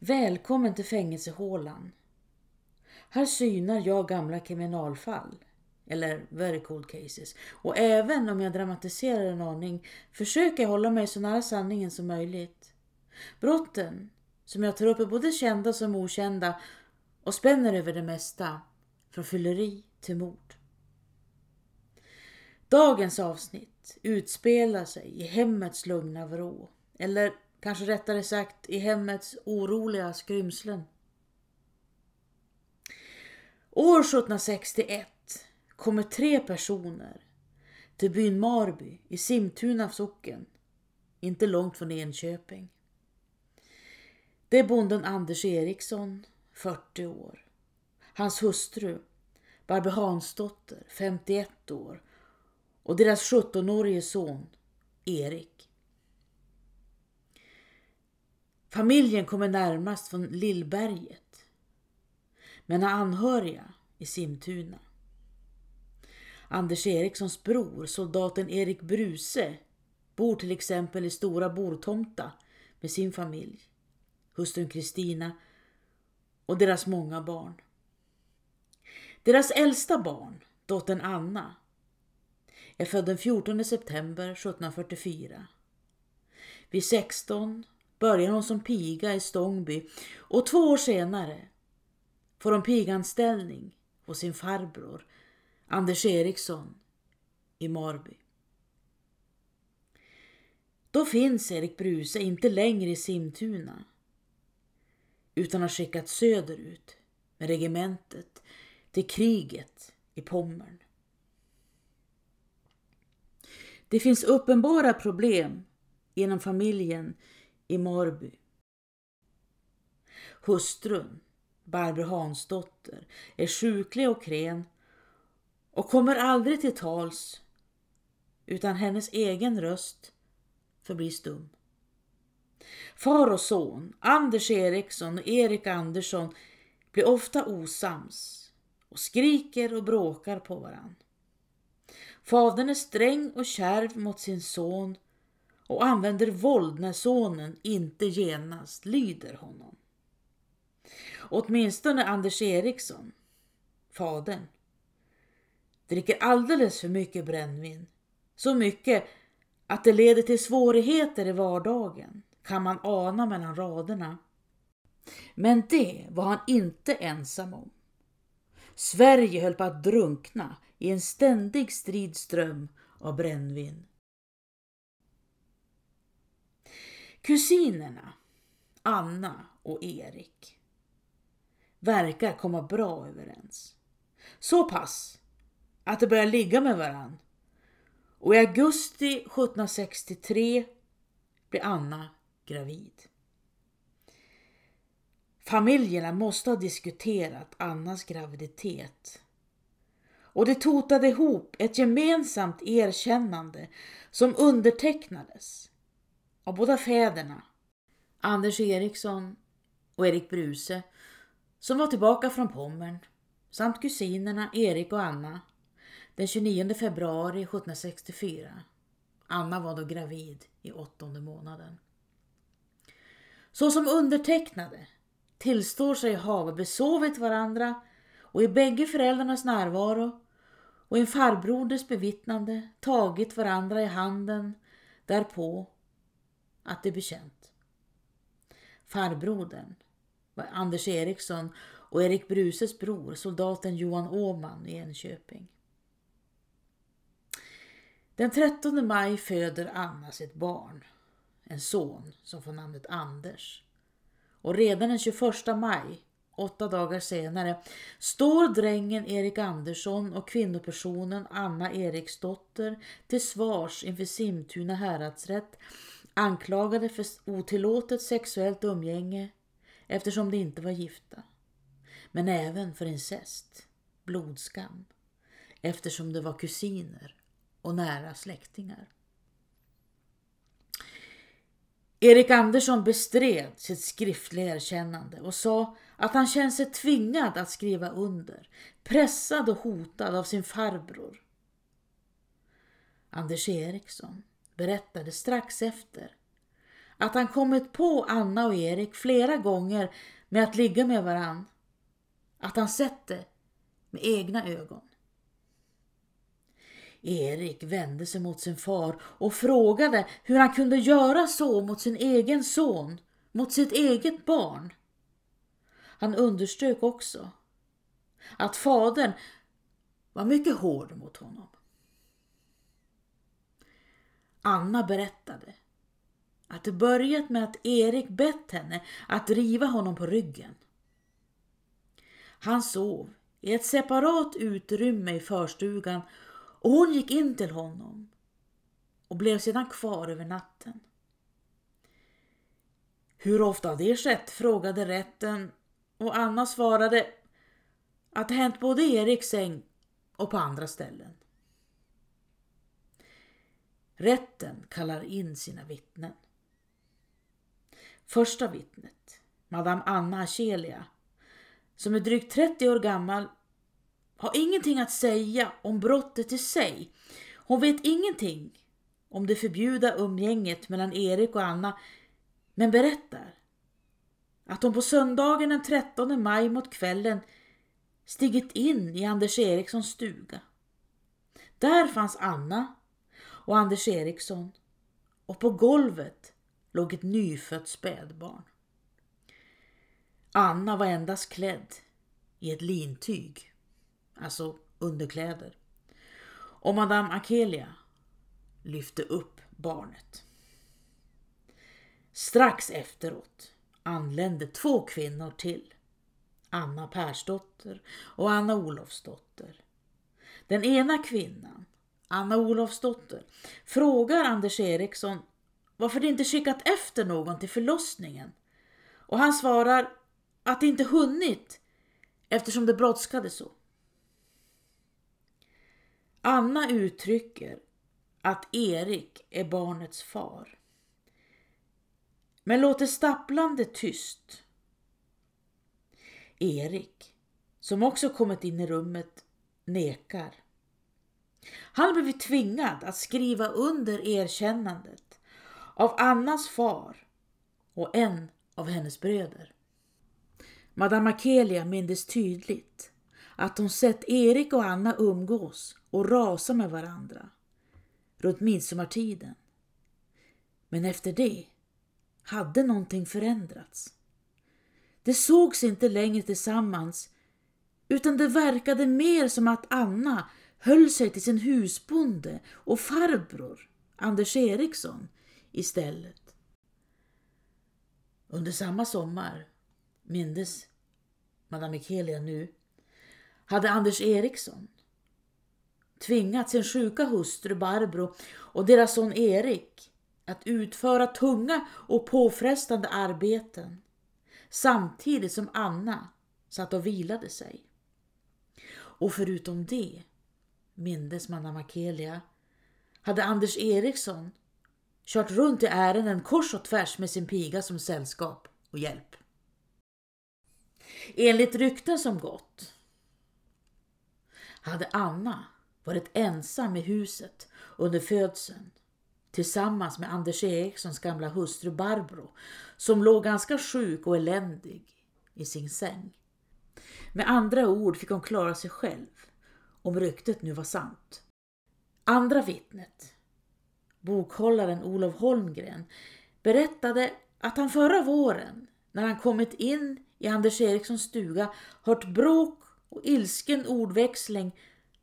Välkommen till fängelsehålan. Här synar jag gamla kriminalfall, eller very cold cases. Och även om jag dramatiserar en aning försöker jag hålla mig så nära sanningen som möjligt. Brotten som jag tar upp är både kända som okända och spänner över det mesta, från fylleri till mord. Dagens avsnitt utspelar sig i hemmets lugna vrå, eller kanske rättare sagt i hemmets oroliga skrymslen. År 1761 kommer tre personer till byn Marby i Simtuna socken, inte långt från Enköping. Det är bonden Anders Eriksson, 40 år. Hans hustru, Barbro Hansdotter, 51 år och deras 17-årige son, Erik. Familjen kommer närmast från Lillberget men har anhöriga i Simtuna. Anders Erikssons bror, soldaten Erik Bruse, bor till exempel i Stora Bortomta med sin familj, hustrun Kristina och deras många barn. Deras äldsta barn, dottern Anna, är född den 14 september 1744. Vid 16 börjar hon som piga i Stångby och två år senare får hon piganställning hos sin farbror Anders Eriksson i Marby. Då finns Erik Bruse inte längre i Simtuna utan har skickats söderut med regementet till kriget i Pommern. Det finns uppenbara problem inom familjen i Marby. Hustrun, Barbro Hansdotter, är sjuklig och kren och kommer aldrig till tals utan hennes egen röst förblir stum. Far och son, Anders Eriksson och Erik Andersson blir ofta osams och skriker och bråkar på varann. Fadern är sträng och kärv mot sin son och använder våld när sonen inte genast lyder honom. Åtminstone Anders Eriksson, fadern, dricker alldeles för mycket brännvin. Så mycket att det leder till svårigheter i vardagen, kan man ana mellan raderna. Men det var han inte ensam om. Sverige höll på att drunkna i en ständig stridström av brännvin. Kusinerna Anna och Erik verkar komma bra överens. Så pass att de börjar ligga med varann. Och i augusti 1763 blir Anna gravid. Familjerna måste ha diskuterat Annas graviditet och det totade ihop ett gemensamt erkännande som undertecknades av båda fäderna, Anders Eriksson och Erik Bruse, som var tillbaka från Pommern, samt kusinerna Erik och Anna den 29 februari 1764. Anna var då gravid i åttonde månaden. Så som undertecknade tillstår sig ha besovit varandra och i bägge föräldrarnas närvaro och en farbroders bevittnande tagit varandra i handen därpå att det blir känt. Farbrodern var Anders Eriksson och Erik Bruses bror, soldaten Johan Åman i Enköping. Den 13 maj föder Anna sitt barn, en son som får namnet Anders. Och redan den 21 maj, åtta dagar senare, står drängen Erik Andersson och kvinnopersonen Anna Eriksdotter till svars inför Simtuna häradsrätt anklagade för otillåtet sexuellt umgänge eftersom de inte var gifta. Men även för incest, blodskam, eftersom de var kusiner och nära släktingar. Erik Andersson bestred sitt skriftliga erkännande och sa att han kände sig tvingad att skriva under, pressad och hotad av sin farbror. Anders Eriksson berättade strax efter att han kommit på Anna och Erik flera gånger med att ligga med varann. Att han sett det med egna ögon. Erik vände sig mot sin far och frågade hur han kunde göra så mot sin egen son, mot sitt eget barn. Han underströk också att fadern var mycket hård mot honom. Anna berättade att det börjat med att Erik bett henne att riva honom på ryggen. Han sov i ett separat utrymme i förstugan och hon gick in till honom och blev sedan kvar över natten. Hur ofta har det skett? frågade rätten och Anna svarade att det hänt både i Eriks säng och på andra ställen. Rätten kallar in sina vittnen. Första vittnet, Madame Anna Achelia, som är drygt 30 år gammal, har ingenting att säga om brottet i sig. Hon vet ingenting om det förbjudna umgänget mellan Erik och Anna, men berättar att hon på söndagen den 13 maj mot kvällen stigit in i Anders Erikssons stuga. Där fanns Anna och Anders Eriksson och på golvet låg ett nyfött spädbarn. Anna var endast klädd i ett lintyg, alltså underkläder. Och Madame Akelia lyfte upp barnet. Strax efteråt anlände två kvinnor till. Anna Persdotter och Anna Olofsdotter. Den ena kvinnan, Anna Olofsdotter, frågar Anders Eriksson varför de inte skickat efter någon till förlossningen. Och han svarar att de inte hunnit eftersom det brådskade så. Anna uttrycker att Erik är barnets far. Men låter stapplande tyst. Erik, som också kommit in i rummet, nekar. Han har blivit tvingad att skriva under erkännandet av Annas far och en av hennes bröder. Madame Akelia mindes tydligt att hon sett Erik och Anna umgås och rasa med varandra runt midsommartiden. Men efter det hade någonting förändrats. De sågs inte längre tillsammans utan det verkade mer som att Anna höll sig till sin husbonde och farbror Anders Eriksson istället. Under samma sommar, mindes Madame Ekelia nu, hade Anders Eriksson tvingat sin sjuka hustru Barbro och deras son Erik att utföra tunga och påfrestande arbeten samtidigt som Anna satt och vilade sig. Och förutom det, mindes Madame Akelia, hade Anders Eriksson kört runt i ärenden kors och tvärs med sin piga som sällskap och hjälp. Enligt rykten som gått hade Anna varit ensam i huset under födseln tillsammans med Anders Erikssons gamla hustru Barbro som låg ganska sjuk och eländig i sin säng. Med andra ord fick hon klara sig själv om ryktet nu var sant. Andra vittnet, bokhållaren Olof Holmgren, berättade att han förra våren när han kommit in i Anders Erikssons stuga hört bråk och ilsken ordväxling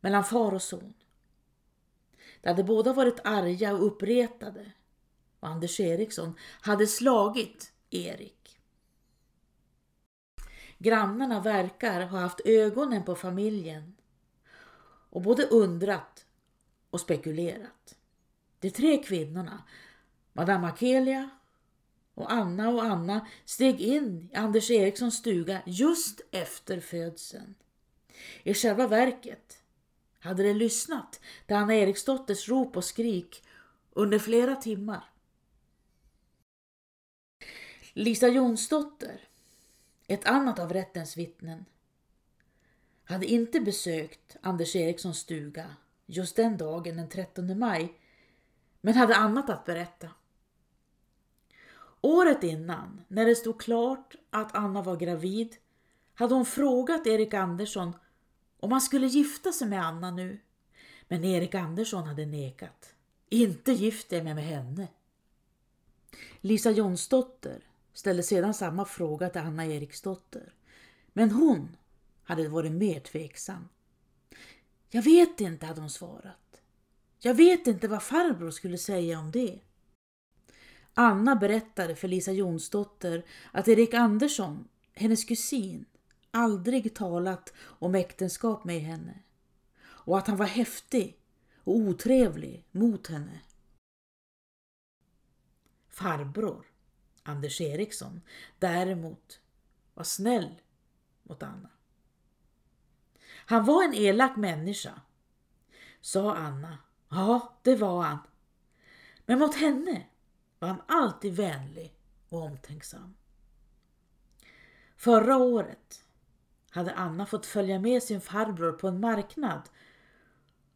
mellan far och son. De hade båda varit arga och uppretade och Anders Eriksson hade slagit Erik. Grannarna verkar ha haft ögonen på familjen och både undrat och spekulerat. De tre kvinnorna, Madame Akelia och Anna och Anna steg in i Anders Erikssons stuga just efter födseln. I själva verket hade de lyssnat till Anna Eriksdotters rop och skrik under flera timmar. Lisa Jonsdotter, ett annat av rättens vittnen, hade inte besökt Anders Erikssons stuga just den dagen den 13 maj, men hade annat att berätta. Året innan, när det stod klart att Anna var gravid, hade hon frågat Erik Andersson om han skulle gifta sig med Anna nu. Men Erik Andersson hade nekat. Inte gift jag mig med henne. Lisa Jonsdotter ställde sedan samma fråga till Anna Eriksdotter. Men hon hade varit mer tveksam. Jag vet inte, hade hon svarat. Jag vet inte vad farbror skulle säga om det. Anna berättade för Lisa Jonsdotter att Erik Andersson, hennes kusin, aldrig talat om äktenskap med henne och att han var häftig och otrevlig mot henne. Farbror, Anders Eriksson, däremot var snäll mot Anna. Han var en elak människa, sa Anna. Ja, det var han. Men mot henne var han alltid vänlig och omtänksam. Förra året hade Anna fått följa med sin farbror på en marknad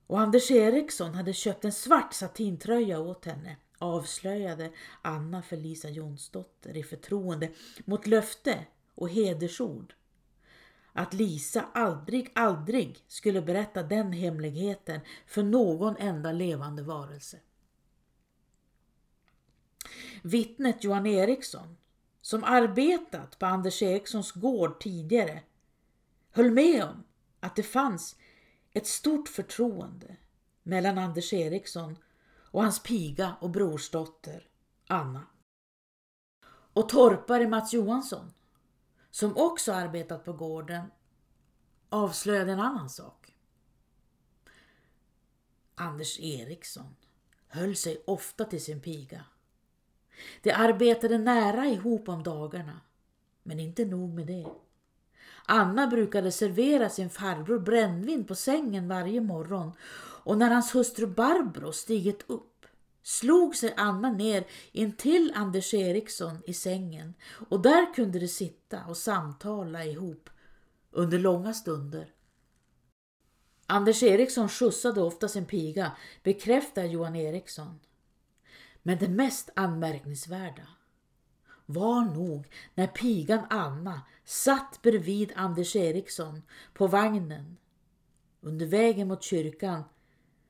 och Anders Eriksson hade köpt en svart satintröja åt henne avslöjade Anna för Lisa Jonsdotter i förtroende mot löfte och hedersord att Lisa aldrig, aldrig skulle berätta den hemligheten för någon enda levande varelse. Vittnet Johan Eriksson, som arbetat på Anders Erikssons gård tidigare, höll med om att det fanns ett stort förtroende mellan Anders Eriksson och hans piga och brorsdotter Anna. Och torpare Mats Johansson, som också arbetat på gården, avslöjade en annan sak. Anders Eriksson höll sig ofta till sin piga. De arbetade nära ihop om dagarna, men inte nog med det. Anna brukade servera sin farbror brännvin på sängen varje morgon och när hans hustru Barbro stigit upp slog sig Anna ner intill Anders Eriksson i sängen och där kunde de sitta och samtala ihop under långa stunder. Anders Eriksson skjutsade ofta sin piga, bekräftar Johan Eriksson. Men det mest anmärkningsvärda var nog när pigan Anna satt bredvid Anders Eriksson på vagnen under vägen mot kyrkan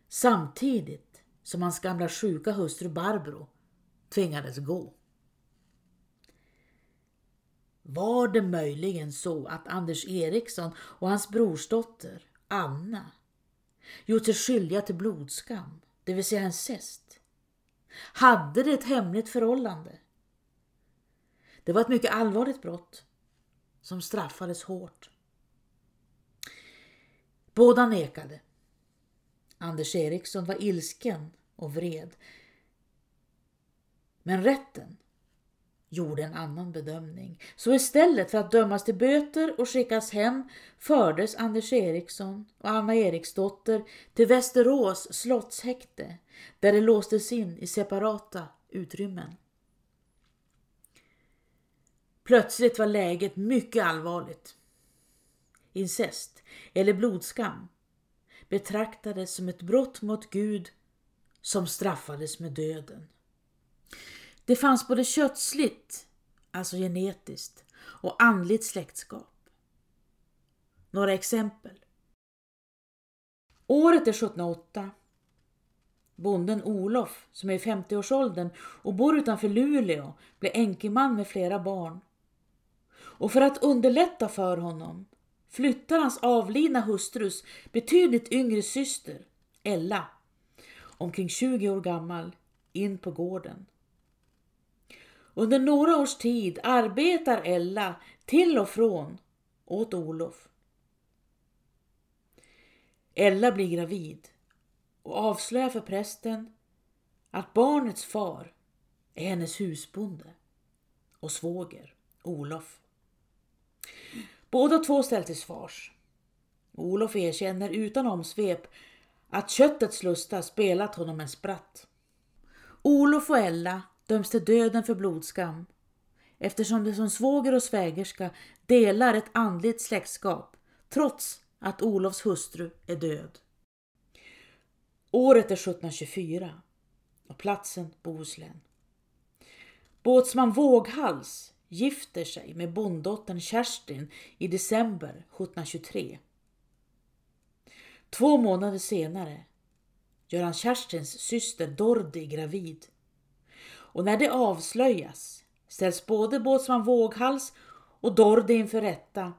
samtidigt som hans gamla sjuka hustru Barbro tvingades gå. Var det möjligen så att Anders Eriksson och hans brorsdotter Anna gjort sig skyldiga till blodskam, det vill säga incest? Hade de ett hemligt förhållande? Det var ett mycket allvarligt brott som straffades hårt. Båda nekade. Anders Eriksson var ilsken och vred. Men rätten gjorde en annan bedömning. Så istället för att dömas till böter och skickas hem fördes Anders Eriksson och Anna Eriksdotter till Västerås slottshäkte där de låstes in i separata utrymmen. Plötsligt var läget mycket allvarligt. Incest, eller blodskam, betraktades som ett brott mot Gud som straffades med döden. Det fanns både kötsligt, alltså genetiskt, och andligt släktskap. Några exempel. Året är 1708. Bonden Olof, som är i 50-årsåldern och bor utanför Luleå, blir enkeman med flera barn. Och för att underlätta för honom flyttar hans avlidna hustrus betydligt yngre syster, Ella, omkring 20 år gammal, in på gården. Under några års tid arbetar Ella till och från åt Olof. Ella blir gravid och avslöjar för prästen att barnets far är hennes husbonde och svåger, Olof. Båda två ställs till svars. Olof erkänner utan omsvep att köttets lustar spelat honom en spratt. Olof och Ella döms till döden för blodskam eftersom de som svåger och svägerska delar ett andligt släktskap trots att Olofs hustru är död. Året är 1724 och platsen Bohuslän. Båtsman Våghals gifter sig med bonddottern Kerstin i december 1723. Två månader senare gör han Kerstins syster Dordi gravid. Och när det avslöjas ställs både båtsman Våghals och Dordi inför rätta,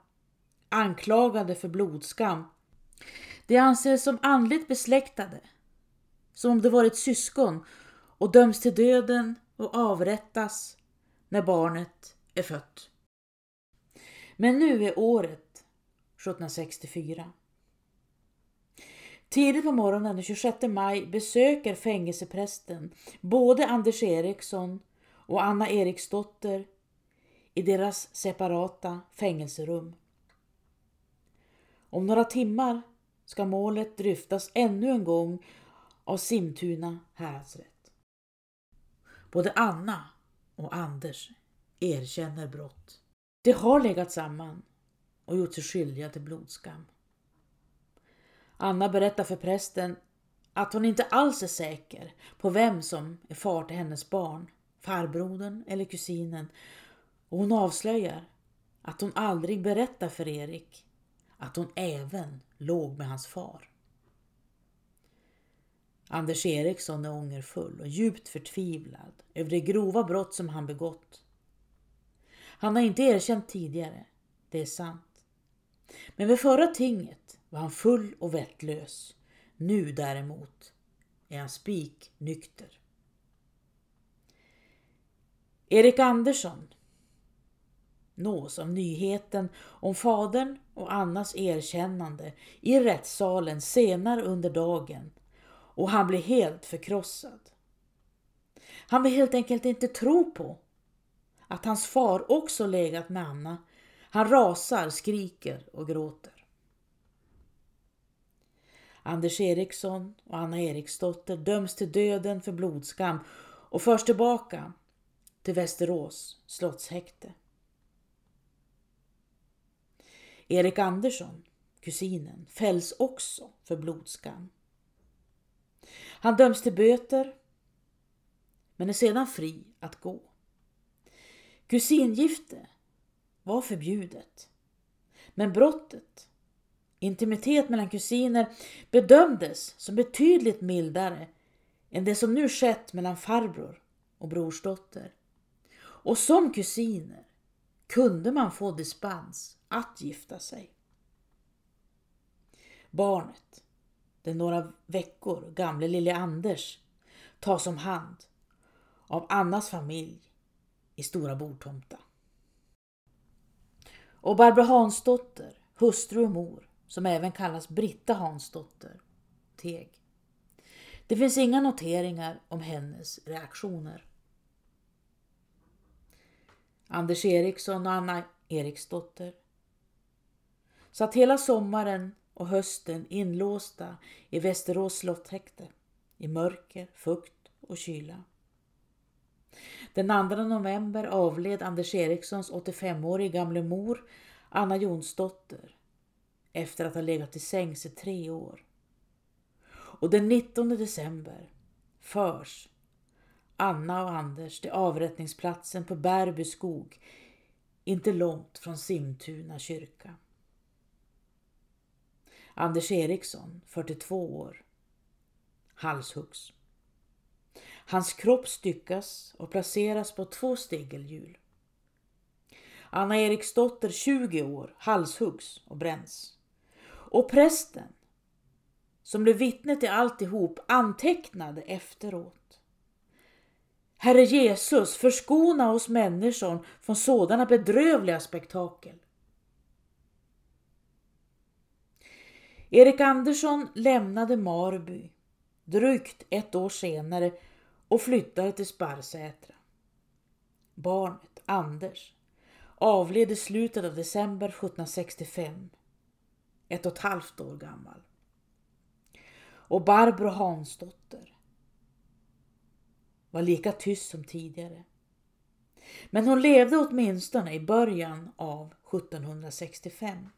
anklagade för blodskam. De anses som andligt besläktade, som om de varit syskon och döms till döden och avrättas när barnet är fött. Men nu är året 1764. Tidigt på morgonen den 26 maj besöker fängelseprästen både Anders Eriksson och Anna Eriksdotter i deras separata fängelserum. Om några timmar ska målet dryftas ännu en gång av Simtuna häradsrätt. Både Anna och Anders erkänner brott. De har legat samman och gjort sig skyldiga till blodskam. Anna berättar för prästen att hon inte alls är säker på vem som är far till hennes barn, farbrodern eller kusinen. Och hon avslöjar att hon aldrig berättar för Erik att hon även låg med hans far. Anders Eriksson är ångerfull och djupt förtvivlad över det grova brott som han begått. Han har inte erkänt tidigare, det är sant. Men vid förra tinget var han full och vettlös. Nu däremot är han spiknykter. Erik Andersson nås av nyheten om fadern och Annas erkännande i rättssalen senare under dagen och han blir helt förkrossad. Han vill helt enkelt inte tro på att hans far också legat med Anna. Han rasar, skriker och gråter. Anders Eriksson och Anna Eriksdotter döms till döden för blodskam och förs tillbaka till Västerås slottshäkte. Erik Andersson, kusinen, fälls också för blodskam. Han döms till böter men är sedan fri att gå. Kusingifte var förbjudet. Men brottet, intimitet mellan kusiner, bedömdes som betydligt mildare än det som nu skett mellan farbror och brorsdotter. Och som kusiner kunde man få dispens att gifta sig. Barnet, den några veckor gamle lille Anders, tas om hand av Annas familj i Stora Bortomta. Och Barbro Hansdotter, hustru och mor, som även kallas Britta Hansdotter, teg. Det finns inga noteringar om hennes reaktioner. Anders Eriksson och Anna Eriksdotter satt hela sommaren och hösten inlåsta i Västerås slottshäkte i mörker, fukt och kyla. Den 2 november avled Anders Erikssons 85-årige gamle mor Anna Jonsdotter efter att ha legat i sängs i tre år. Och den 19 december förs Anna och Anders till avrättningsplatsen på Bärby skog inte långt från Simtuna kyrka. Anders Eriksson, 42 år, halshuggs. Hans kropp styckas och placeras på två stegelhjul. Anna Eriksdotter, 20 år, halshuggs och bränns. Och prästen, som blev vittne till alltihop, antecknade efteråt. Herre Jesus, förskona oss människor från sådana bedrövliga spektakel. Erik Andersson lämnade Marby drygt ett år senare och flyttade till Sparsätra. Barnet, Anders, avled i slutet av december 1765, ett och ett halvt år gammal. Och Barbro Hansdotter var lika tyst som tidigare. Men hon levde åtminstone i början av 1765.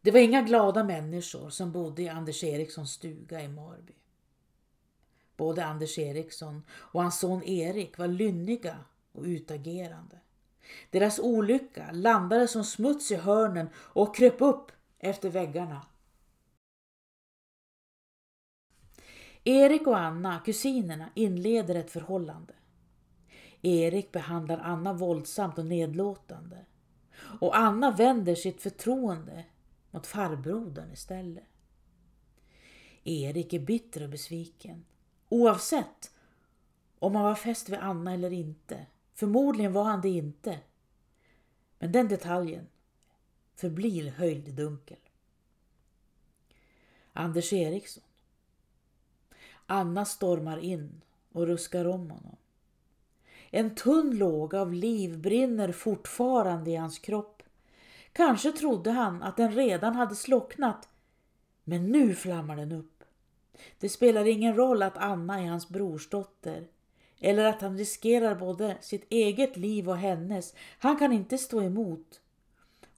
Det var inga glada människor som bodde i Anders Erikssons stuga i Marby. Både Anders Eriksson och hans son Erik var lynniga och utagerande. Deras olycka landade som smuts i hörnen och kröp upp efter väggarna. Erik och Anna, kusinerna, inleder ett förhållande. Erik behandlar Anna våldsamt och nedlåtande. Och Anna vänder sitt förtroende mot farbrodern istället. Erik är bitter och besviken. Oavsett om han var fäst vid Anna eller inte. Förmodligen var han det inte. Men den detaljen förblir höljd i dunkel. Anders Eriksson. Anna stormar in och ruskar om honom. En tunn låga av liv brinner fortfarande i hans kropp. Kanske trodde han att den redan hade slocknat, men nu flammar den upp. Det spelar ingen roll att Anna är hans brorsdotter eller att han riskerar både sitt eget liv och hennes. Han kan inte stå emot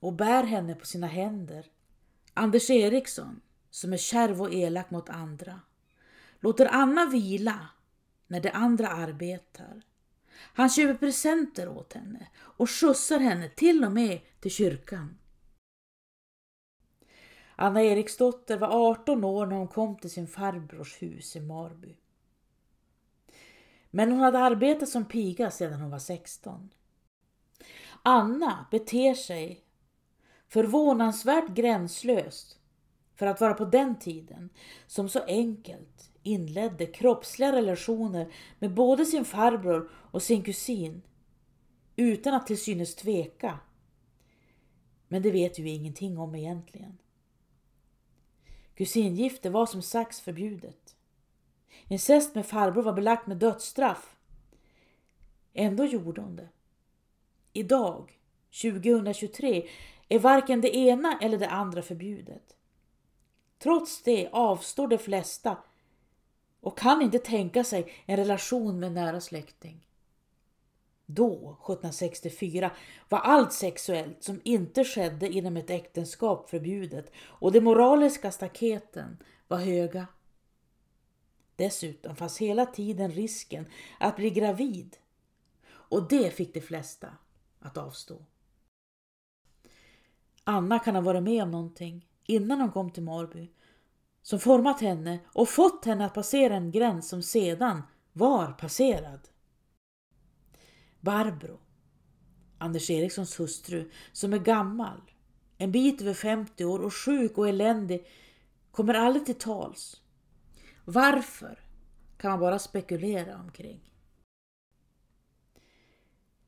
och bär henne på sina händer. Anders Eriksson, som är kärv och elak mot andra, låter Anna vila när de andra arbetar. Han köper presenter åt henne och skjutsar henne till och med till kyrkan. Anna Eriksdotter var 18 år när hon kom till sin farbrors hus i Marby. Men hon hade arbetat som piga sedan hon var 16. Anna beter sig förvånansvärt gränslöst för att vara på den tiden som så enkelt inledde kroppsliga relationer med både sin farbror och sin kusin utan att till synes tveka. Men det vet vi ingenting om egentligen. Kusingifte var som sagt förbjudet. Incest med farbror var belagt med dödsstraff. Ändå gjorde hon det. Idag, 2023, är varken det ena eller det andra förbjudet. Trots det avstår de flesta och kan inte tänka sig en relation med en nära släkting. Då, 1764, var allt sexuellt som inte skedde inom ett äktenskap förbjudet och de moraliska staketen var höga. Dessutom fanns hela tiden risken att bli gravid och det fick de flesta att avstå. Anna kan ha varit med om någonting innan hon kom till Marby som format henne och fått henne att passera en gräns som sedan var passerad. Barbro, Anders Erikssons hustru, som är gammal, en bit över 50 år och sjuk och eländig, kommer aldrig till tals. Varför kan man bara spekulera omkring.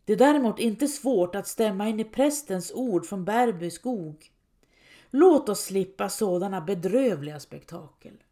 Det är däremot inte svårt att stämma in i prästens ord från Bärby skog. Låt oss slippa sådana bedrövliga spektakel.